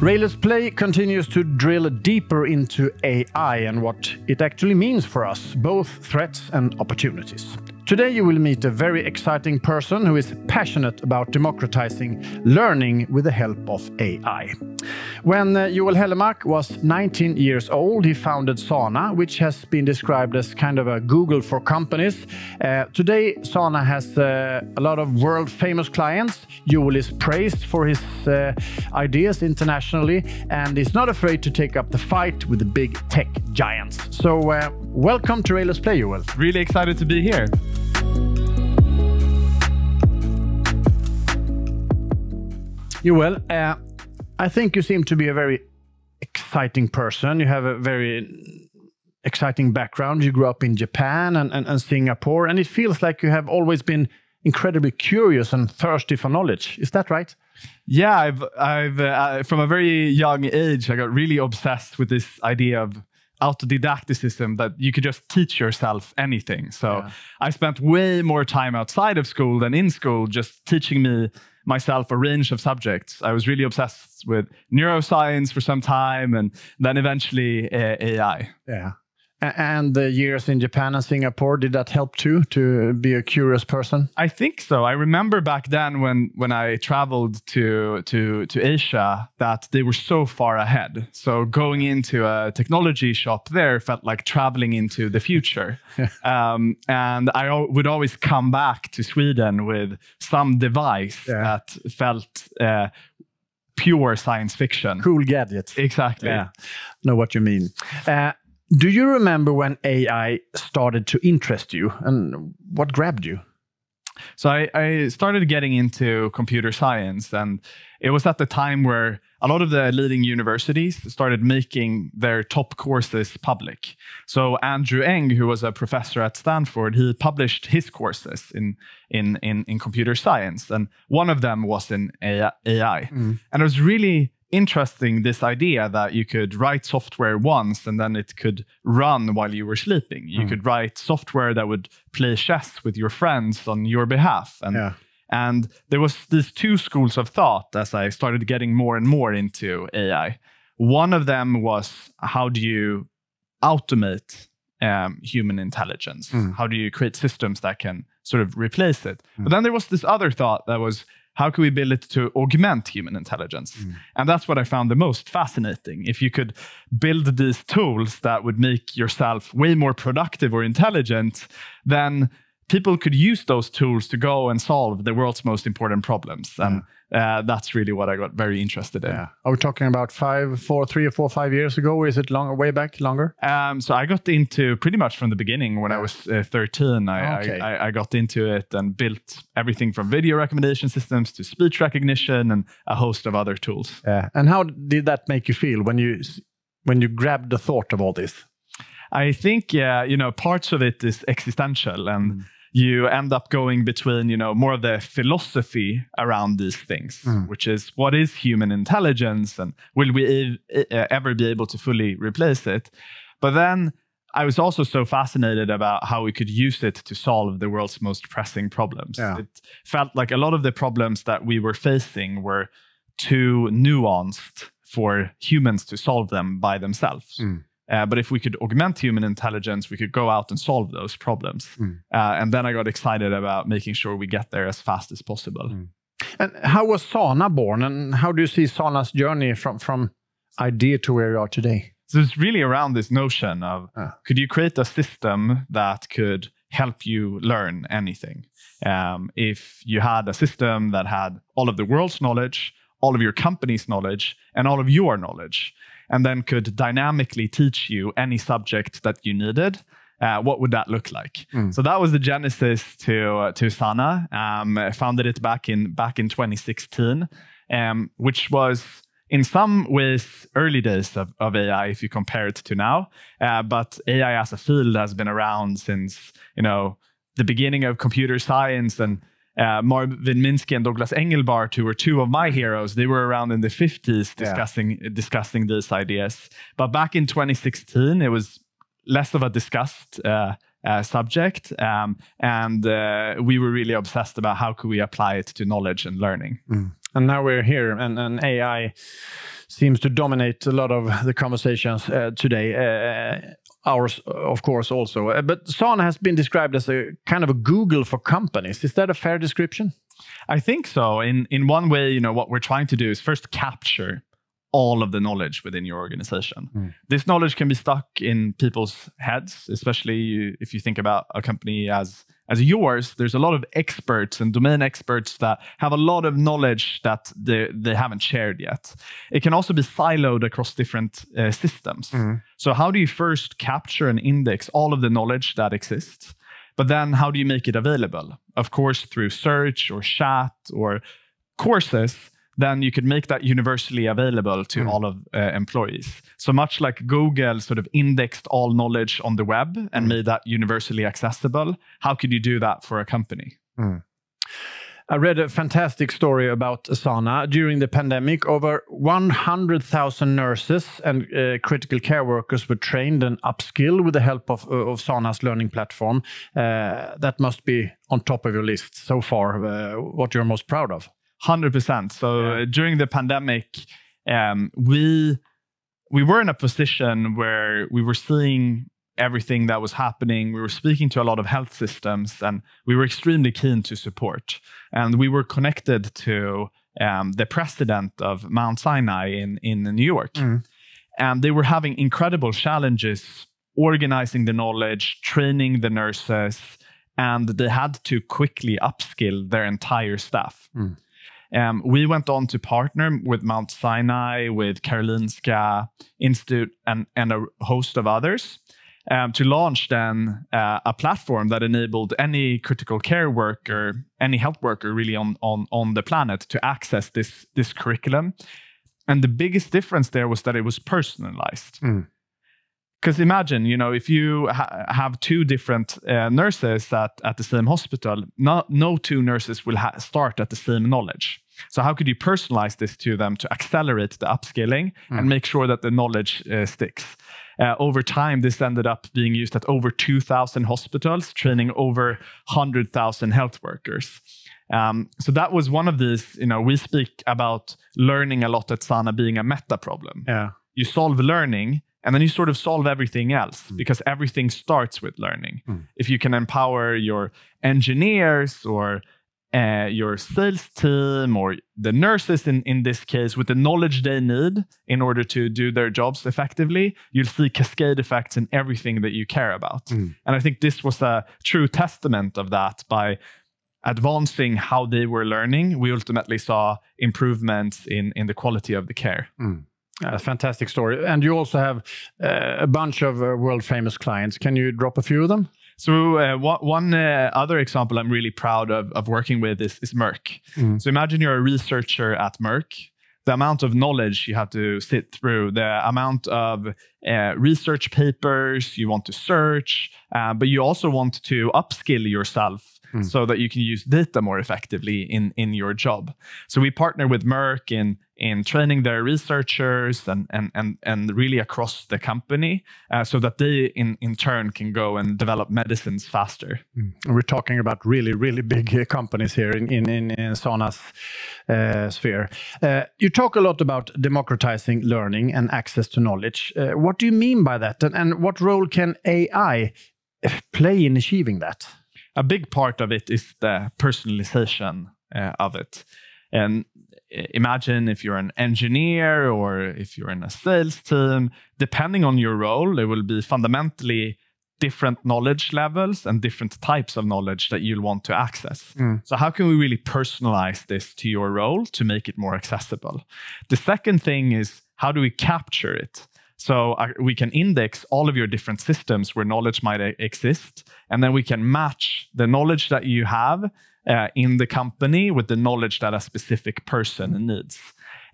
Rejlers Play continues to drill deeper into AI and what it actually means for us, both threats and opportunities. Today you will meet a very exciting person who is passionate about democratizing learning with the help of AI. When uh, Joel Hellermark was 19 years old, he founded Sana, which has been described as kind of a Google for companies. Uh, today, Sana has uh, a lot of world famous clients. Joel is praised for his uh, ideas internationally and is not afraid to take up the fight with the big tech giants. So, uh, welcome to Rejlers Play, Joel. Really excited to be here. Joel, uh, I think you seem to be a very exciting person. You have a very exciting background. You grew up in Japan and, and, and Singapore, and it feels like you have always been incredibly curious and thirsty for knowledge. Is that right? Yeah, I've, I've uh, from a very young age, I got really obsessed with this idea of autodidacticism that you could just teach yourself anything. So yeah. I spent way more time outside of school than in school just teaching me myself a range of subjects. I was really obsessed with neuroscience for some time and then eventually uh, AI. Yeah. And the years in Japan and Singapore, did that help too to be a curious person? I think so. I remember back then when when I traveled to to to Asia that they were so far ahead. So going into a technology shop there felt like traveling into the future. um, and I would always come back to Sweden with some device yeah. that felt uh, pure science fiction. Cool gadget. Exactly. Yeah. Know what you mean. Uh, do you remember when AI started to interest you and what grabbed you? So I, I, started getting into computer science, and it was at the time where a lot of the leading universities started making their top courses public. So Andrew Ng, who was a professor at Stanford, he published his courses in in in, in computer science, and one of them was in AI. Mm. And it was really interesting this idea that you could write software once and then it could run while you were sleeping. You mm. could write software that would play chess with your friends on your behalf. And yeah. and there was these two schools of thought as I started getting more and more into AI. One of them was how do you automate um, human intelligence? Mm. How do you create systems that can sort of replace it? Mm. But then there was this other thought that was how can we build it to augment human intelligence? Mm. And that's what I found the most fascinating. If you could build these tools that would make yourself way more productive or intelligent, then people could use those tools to go and solve the world's most important problems. And uh, that's really what I got very interested in. Yeah. Are we talking about five, four, three or four, five years ago? Or is it longer, way back, longer? Um, so I got into pretty much from the beginning when yeah. I was uh, 13. I, okay. I, I, got into it and built everything from video recommendation systems to speech recognition and a host of other tools. Yeah. And how did that make you feel when you when you grabbed the thought of all this? I think, yeah, you know, parts of it is existential and. Mm you end up going between you know more of the philosophy around these things mm. which is what is human intelligence and will we e ever be able to fully replace it but then i was also so fascinated about how we could use it to solve the world's most pressing problems yeah. it felt like a lot of the problems that we were facing were too nuanced for humans to solve them by themselves mm. Uh, but if we could augment human intelligence, we could go out and solve those problems. Mm. Uh, and then I got excited about making sure we get there as fast as possible. Mm. And how was Sana born? And how do you see Sana's journey from, from idea to where you are today? So it's really around this notion of ah. could you create a system that could help you learn anything? Um, if you had a system that had all of the world's knowledge, all of your company's knowledge, and all of your knowledge, and then could dynamically teach you any subject that you needed, uh, what would that look like? Mm. So that was the genesis to uh, to Sana. Um, I founded it back in back in 2016, um, which was in some ways early days of, of AI if you compare it to now. Uh, but AI as a field has been around since you know the beginning of computer science and uh, Marvin Minsky and Douglas Engelbart, who were two of my heroes, they were around in the 50s discussing yeah. discussing these ideas. But back in 2016, it was less of a discussed uh, uh, subject, um, and uh, we were really obsessed about how could we apply it to knowledge and learning. Mm. And now we're here, and, and AI seems to dominate a lot of the conversations uh, today. Uh, ours, of course, also. Uh, but Sana has been described as a kind of a Google for companies. Is that a fair description? I think so. In in one way, you know, what we're trying to do is first capture all of the knowledge within your organization. Mm. This knowledge can be stuck in people's heads, especially if you think about a company as as yours, there's a lot of experts and domain experts that have a lot of knowledge that they, they haven't shared yet. It can also be siloed across different uh, systems. Mm. So, how do you first capture and index all of the knowledge that exists? But then, how do you make it available? Of course, through search or chat or courses then you could make that universally available to mm. all of uh, employees. So much like Google sort of indexed all knowledge on the web and mm. made that universally accessible, how could you do that for a company? Mm. I read a fantastic story about Asana. During the pandemic, over 100,000 nurses and uh, critical care workers were trained and upskilled with the help of, uh, of Sana's learning platform. Uh, that must be on top of your list so far, uh, what you're most proud of. Hundred percent. So yeah. during the pandemic, um, we we were in a position where we were seeing everything that was happening. We were speaking to a lot of health systems, and we were extremely keen to support. And we were connected to um, the president of Mount Sinai in in New York, mm. and they were having incredible challenges organizing the knowledge, training the nurses, and they had to quickly upskill their entire staff. Mm. Um, we went on to partner with Mount Sinai, with Karolinska Institute, and, and a host of others um, to launch then uh, a platform that enabled any critical care worker, any health worker really on, on, on the planet to access this, this curriculum. And the biggest difference there was that it was personalized. Mm because imagine you know if you ha- have two different uh, nurses at, at the same hospital no, no two nurses will ha- start at the same knowledge so how could you personalize this to them to accelerate the upskilling mm. and make sure that the knowledge uh, sticks uh, over time this ended up being used at over 2000 hospitals training over 100000 health workers um, so that was one of these you know we speak about learning a lot at sana being a meta problem yeah you solve learning and then you sort of solve everything else mm. because everything starts with learning. Mm. If you can empower your engineers or uh, your sales team or the nurses in, in this case with the knowledge they need in order to do their jobs effectively, you'll see cascade effects in everything that you care about. Mm. And I think this was a true testament of that by advancing how they were learning, we ultimately saw improvements in, in the quality of the care. Mm. A fantastic story. And you also have uh, a bunch of uh, world famous clients. Can you drop a few of them? So uh, one uh, other example I'm really proud of, of working with is, is Merck. Mm. So imagine you're a researcher at Merck. The amount of knowledge you have to sit through, the amount of uh, research papers you want to search, uh, but you also want to upskill yourself mm. so that you can use data more effectively in, in your job. So we partner with Merck in in training their researchers and and and, and really across the company uh, so that they in in turn can go and develop medicines faster. Mm. we're talking about really really big uh, companies here in in, in, in Sana's uh, sphere. Uh, you talk a lot about democratizing learning and access to knowledge. Uh, what do you mean by that? And, and what role can ai play in achieving that? A big part of it is the personalization uh, of it. And imagine if you're an engineer or if you're in a sales team, depending on your role, there will be fundamentally different knowledge levels and different types of knowledge that you'll want to access. Mm. So, how can we really personalize this to your role to make it more accessible? The second thing is how do we capture it? So uh, we can index all of your different systems where knowledge might exist, and then we can match the knowledge that you have uh, in the company with the knowledge that a specific person needs.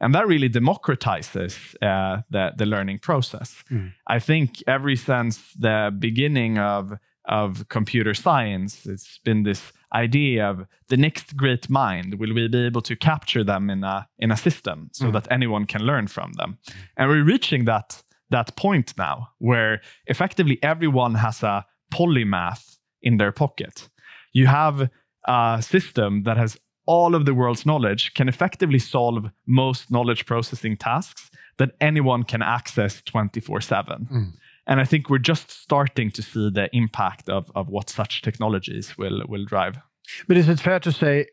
And that really democratizes uh, the, the learning process. Mm. I think ever since the beginning of, of computer science, it's been this idea of the next great mind. Will we be able to capture them in a, in a system so mm. that anyone can learn from them? And we're reaching that, that point now where effectively everyone has a polymath in their pocket. You have a system that has all of the world's knowledge can effectively solve most knowledge processing tasks that anyone can access 24 7. Mm. And I think we're just starting to see the impact of, of what such technologies will, will drive. But is it fair to say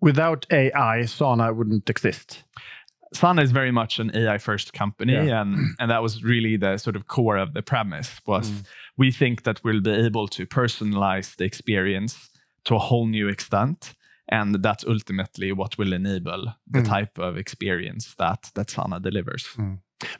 without AI, Sana wouldn't exist? Sana is very much an AI first company, Yeah. and, and that was really the sort of core of the premise was Mm. we think that we'll be able to personalize the experience to a whole new extent. And that's ultimately what will enable the Mm. type of experience that, that Sana delivers.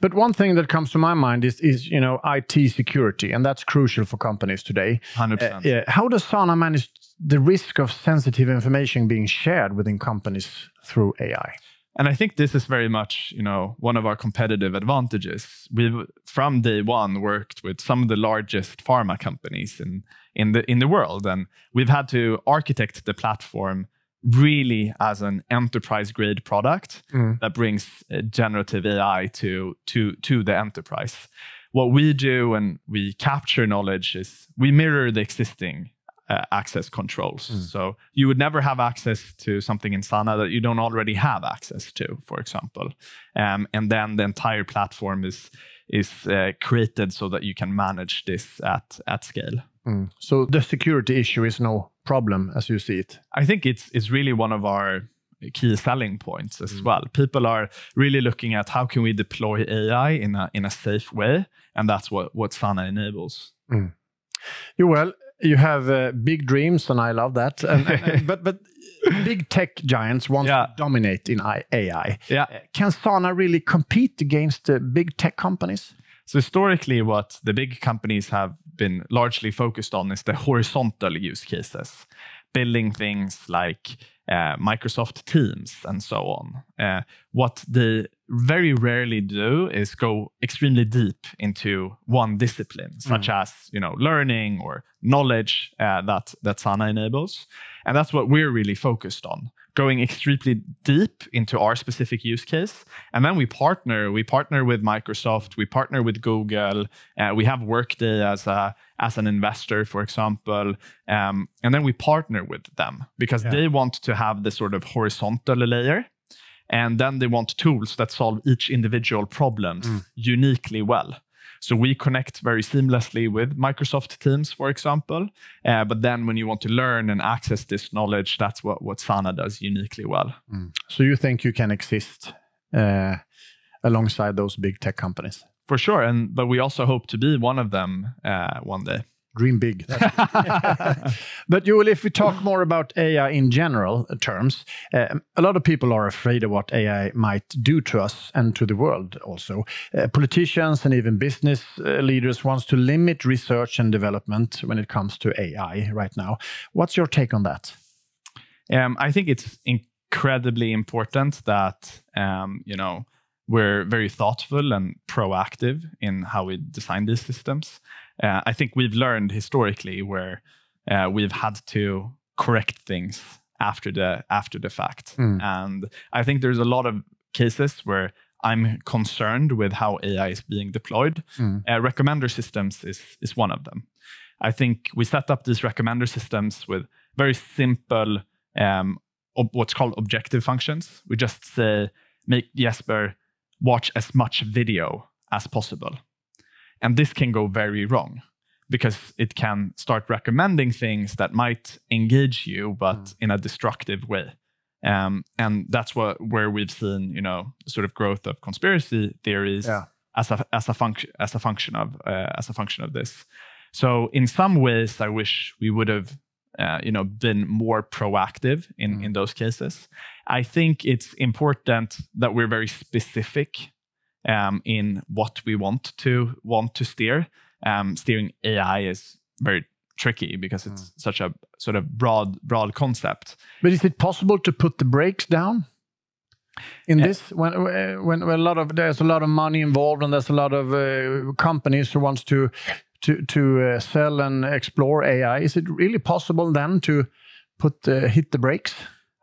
But one thing that comes to my mind is, is you know, IT security, and that's crucial for companies today. 100%. Uh, yeah. How does Sana manage the risk of sensitive information being shared within companies through AI? And I think this is very much, you know, one of our competitive advantages. We've from day one worked with some of the largest pharma companies in in the in the world, and we've had to architect the platform really as an enterprise grade product Mm. that brings uh, generative AI to to to the enterprise. What we do when we capture knowledge is we mirror the existing uh, access controls. So you would never have access to something in Sana that you don't already have access to, for example. Um, and then the entire platform is is uh, created so that you can manage this at at scale. Mm. So the security issue is no problem as you see it. I think it's it's really one of our key selling points as well. People are really looking at how can we deploy AI in a in a safe way, and that's what what Sana enables. Joel, you have uh, big dreams, and I love that. And, and- but but big tech giants want Yeah. to dominate in AI. Yeah. Can Sana really compete against the big tech companies? So historically, what the big companies have been largely focused on is the horizontal use cases, building things like Microsoft Teams and so on. Uh, what they very rarely do is go extremely deep into one discipline, such as you know learning or knowledge uh, that that Sana enables, and that's what we're really focused on going extremely deep into our specific use case. And then we partner we partner with microsoft we partner with google uh, we have workday as a as an investor for example um, and then we partner with them because Yeah. they want to have the sort of horizontal layer and then they want tools that solve each individual problems uniquely well so we connect very seamlessly with Microsoft Teams, for example. Uh, but then when you want to learn and access this knowledge, that's what, what Sana does uniquely well. So you think you can exist uh, alongside those big tech companies? For sure. And but we also hope to be one of them uh, one day. Dream big. but Joel, if we talk more about AI in general terms, uh, a lot of people are afraid of what AI might do to us and to the world. Also, uh, politicians and even business uh, leaders wants to limit research and development when it comes to AI right now. What's your take on that? Um, I think it's incredibly important that um, you know we're very thoughtful and proactive in how we design these systems. Uh, I think we've learned historically where uh, we've had to correct things after the after the fact, Mm. and I think there's a lot of cases where I'm concerned with how AI is being deployed. Mm. Uh, recommender systems is is one of them. I think we set up these recommender systems with very simple um, ob- what's called objective functions. We just say, make Jesper watch as much video as possible. And this can go very wrong because it can start recommending things that might engage you, but in a destructive way. Um, and that's what where we've seen, you know, sort of growth of conspiracy theories Yeah. as a as a function as a function of uh, as a function of this. So in some ways, I wish we would have, uh, you know, been more proactive in in those cases. I think it's important that we're very specific um, in what we want to want to steer. Um, steering AI is very tricky because it's such a sort of broad broad concept. But is it possible to put the brakes down in Yeah. this when, when when a lot of there's a lot of money involved and there's a lot of uh, companies who wants to to to uh, sell and explore AI? Is it really possible then to put uh, hit the brakes?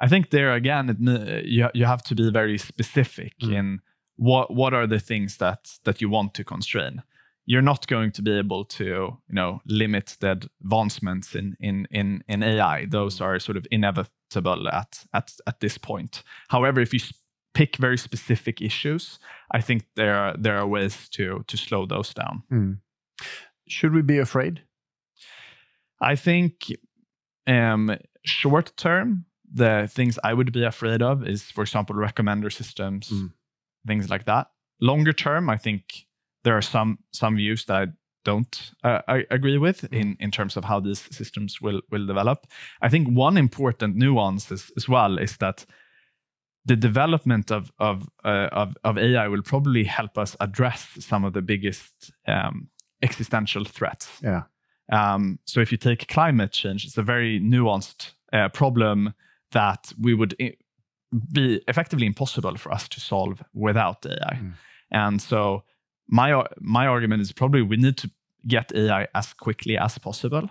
I think there again, it, you you have to be very specific in what what are the things that that you want to constrain. You're not going to be able to you know limit the advancements in in in, in AI. Those are sort of inevitable at at at this point. However, if you pick very specific issues, I think there are, there are ways to to slow those down. Mm. Should we be afraid? I think um, short term, the things I would be afraid of is, for example, recommender systems, Mm. Things like that. Longer term, I think there are some some views that I don't uh, I agree with in in terms of how these systems will will develop. I think one important nuance is, as well is that the development of of uh, of, of AI will probably help us address some of the biggest um, existential threats. Yeah. Um, so if you take climate change, it's a very nuanced uh, problem that we would be effectively impossible for us to solve without AI. Mm. And so my my argument is probably we need to get AI as quickly as possible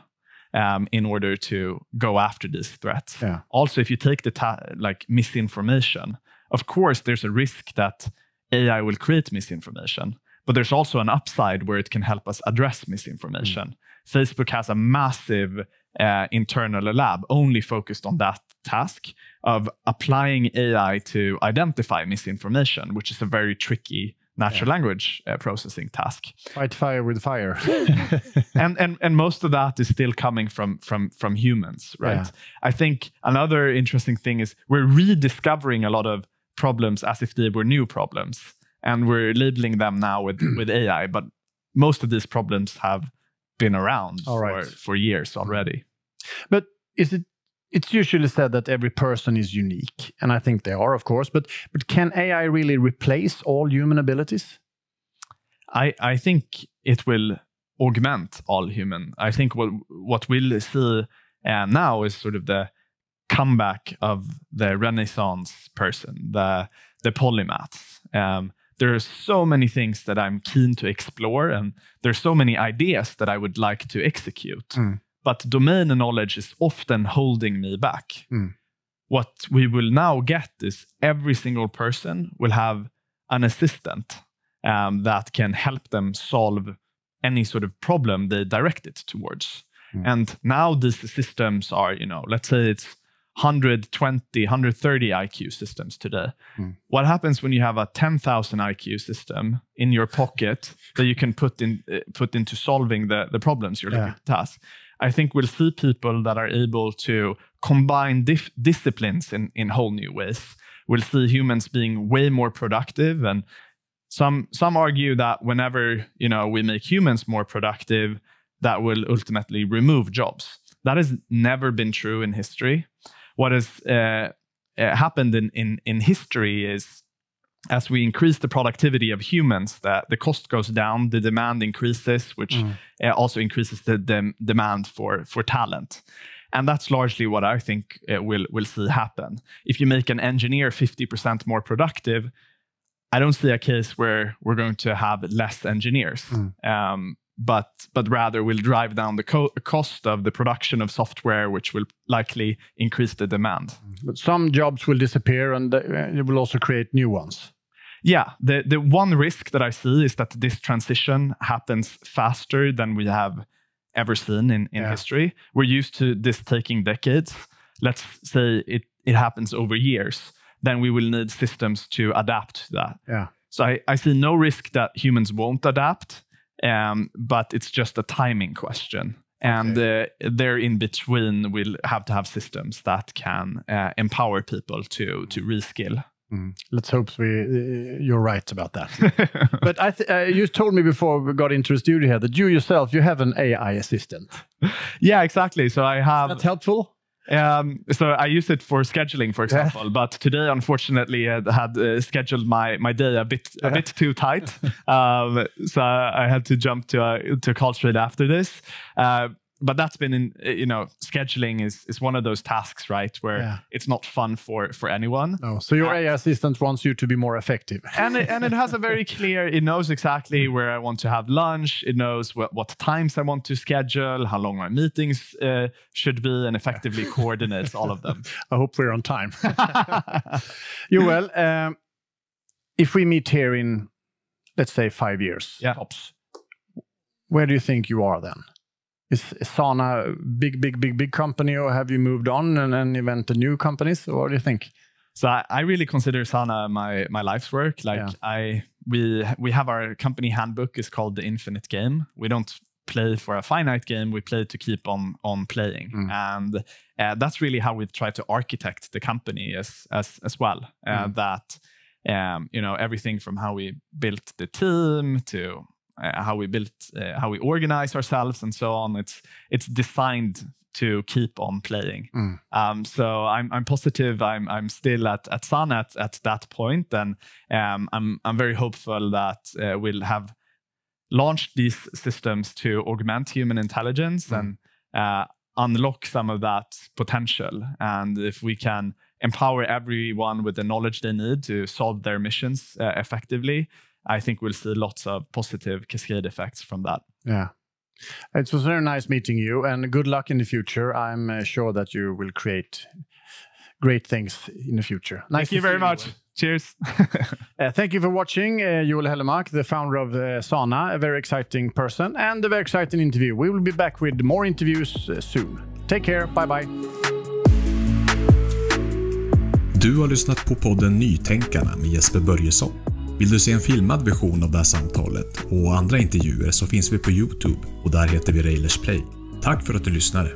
um, in order to go after these threats. Yeah. Also, if you take the ta- like misinformation, of course, there's a risk that AI will create misinformation, but there's also an upside where it can help us address misinformation. Facebook has a massive uh, internal lab only focused on that task of applying AI to identify misinformation, which is a very tricky natural language uh, processing task. Fight fire with fire. and, and and most of that is still coming from from from humans, right? Yeah. I think another interesting thing is we're rediscovering a lot of problems as if they were new problems, and we're labeling them now with with AI. But most of these problems have been around right. for, for years already. But is it? It's usually said that every person is unique, and I think they are, of course. But but can AI really replace all human abilities? I, I think it will augment all human. I think what what we'll see uh, now is sort of the comeback of the Renaissance person, the the polymaths. Um, there are so many things that I'm keen to explore, and there's so many ideas that I would like to execute. Mm. But domain knowledge is often holding me back. Mm. What we will now get is every single person will have an assistant um, that can help them solve any sort of problem they direct it towards. Mm. And now these systems are, you know, let's say it's 120, 130 IQ systems today. Mm. What happens when you have a 10,000 IQ system in your pocket that you can put in uh, put into solving the, the problems you're looking to task? I think we'll see people that are able to combine dif- disciplines in, in whole new ways. We'll see humans being way more productive and some some argue that whenever you know we make humans more productive that will ultimately remove jobs that has never been true in history what has uh, uh, happened in, in in history is as we increase the productivity of humans that the cost goes down the demand increases which Mm. uh, also increases the, dem- demand for for talent and that's largely what i think uh, will will see happen if you make an engineer 50% more productive I don't see a case where we're going to have less engineers, Mm. um, but but rather we'll drive down the co- cost of the production of software, which will likely increase the demand. But some jobs will disappear, and uh, it will also create new ones. Yeah, the the one risk that I see is that this transition happens faster than we have ever seen in, in Yeah. history. We're used to this taking decades. Let's say it it happens over years. Then we will need systems to adapt to that. Yeah. So I, I see no risk that humans won't adapt, um, but it's just a timing question. And uh, there in between, we'll have to have systems that can uh, empower people to to reskill. Mm. Let's hope we, uh, you're right about that. but I th- uh, you told me before we got into the studio here that you yourself you have an AI assistant. yeah, exactly. So I have That's helpful. Um, so I use it for scheduling, for example. But today, unfortunately, I had uh, scheduled my my day a bit a bit too tight. um, so I had to jump to a, to call straight after this. Uh, but that's been in you know scheduling is is one of those tasks, right, where Yeah. it's not fun for for anyone. No, so your AI assistant wants you to be more effective. and it, and it has a very clear it knows exactly where i want to have lunch it knows what, what times i want to schedule how long my meetings uh, should be and effectively coordinates all of them I hope we're on time. you well. Um, if we meet here in, let's say, five years Yeah. tops, where do you think you are then? Is, Sana a big, big, big, big company, or have you moved on and, and invented new companies? Or what do you think? so I, I, really consider Sana my my life's work. Like yeah. I we we have our company handbook is called the Infinite Game. We don't play for a finite game. We play to keep on on playing, mm. and uh, that's really how we've tried to architect the company as as as well. Uh, mm. That um, you know everything from how we built the team to how we built uh, how we organize ourselves and so on. It's it's designed to keep on playing. Mm. Um, so I'm, I'm positive I'm, I'm still at, at Sun at, at that point, and um, I'm, I'm very hopeful that uh, we'll have launched these systems to augment human intelligence mm. and uh, unlock some of that potential. And if we can empower everyone with the knowledge they need to solve their missions uh, effectively, I think we'll see lots of positive cascade effects from that. Yeah. It was very nice meeting you, and good luck in the future. I'm uh, sure that you will create great things in the future. Nice thank you very much. You. Cheers. uh, thank you for watching, uh, Joel Hellermark, the founder of uh, Sana, a very exciting person, and a very exciting interview. We will be back with more interviews uh, soon. Take care. Bye bye. Du har lyssnat på podden Nytänkarna med Jesper Börjesson. Vill du se en filmad version av det här samtalet och andra intervjuer så finns vi på Youtube och där heter vi Railers Play. Tack för att du lyssnade!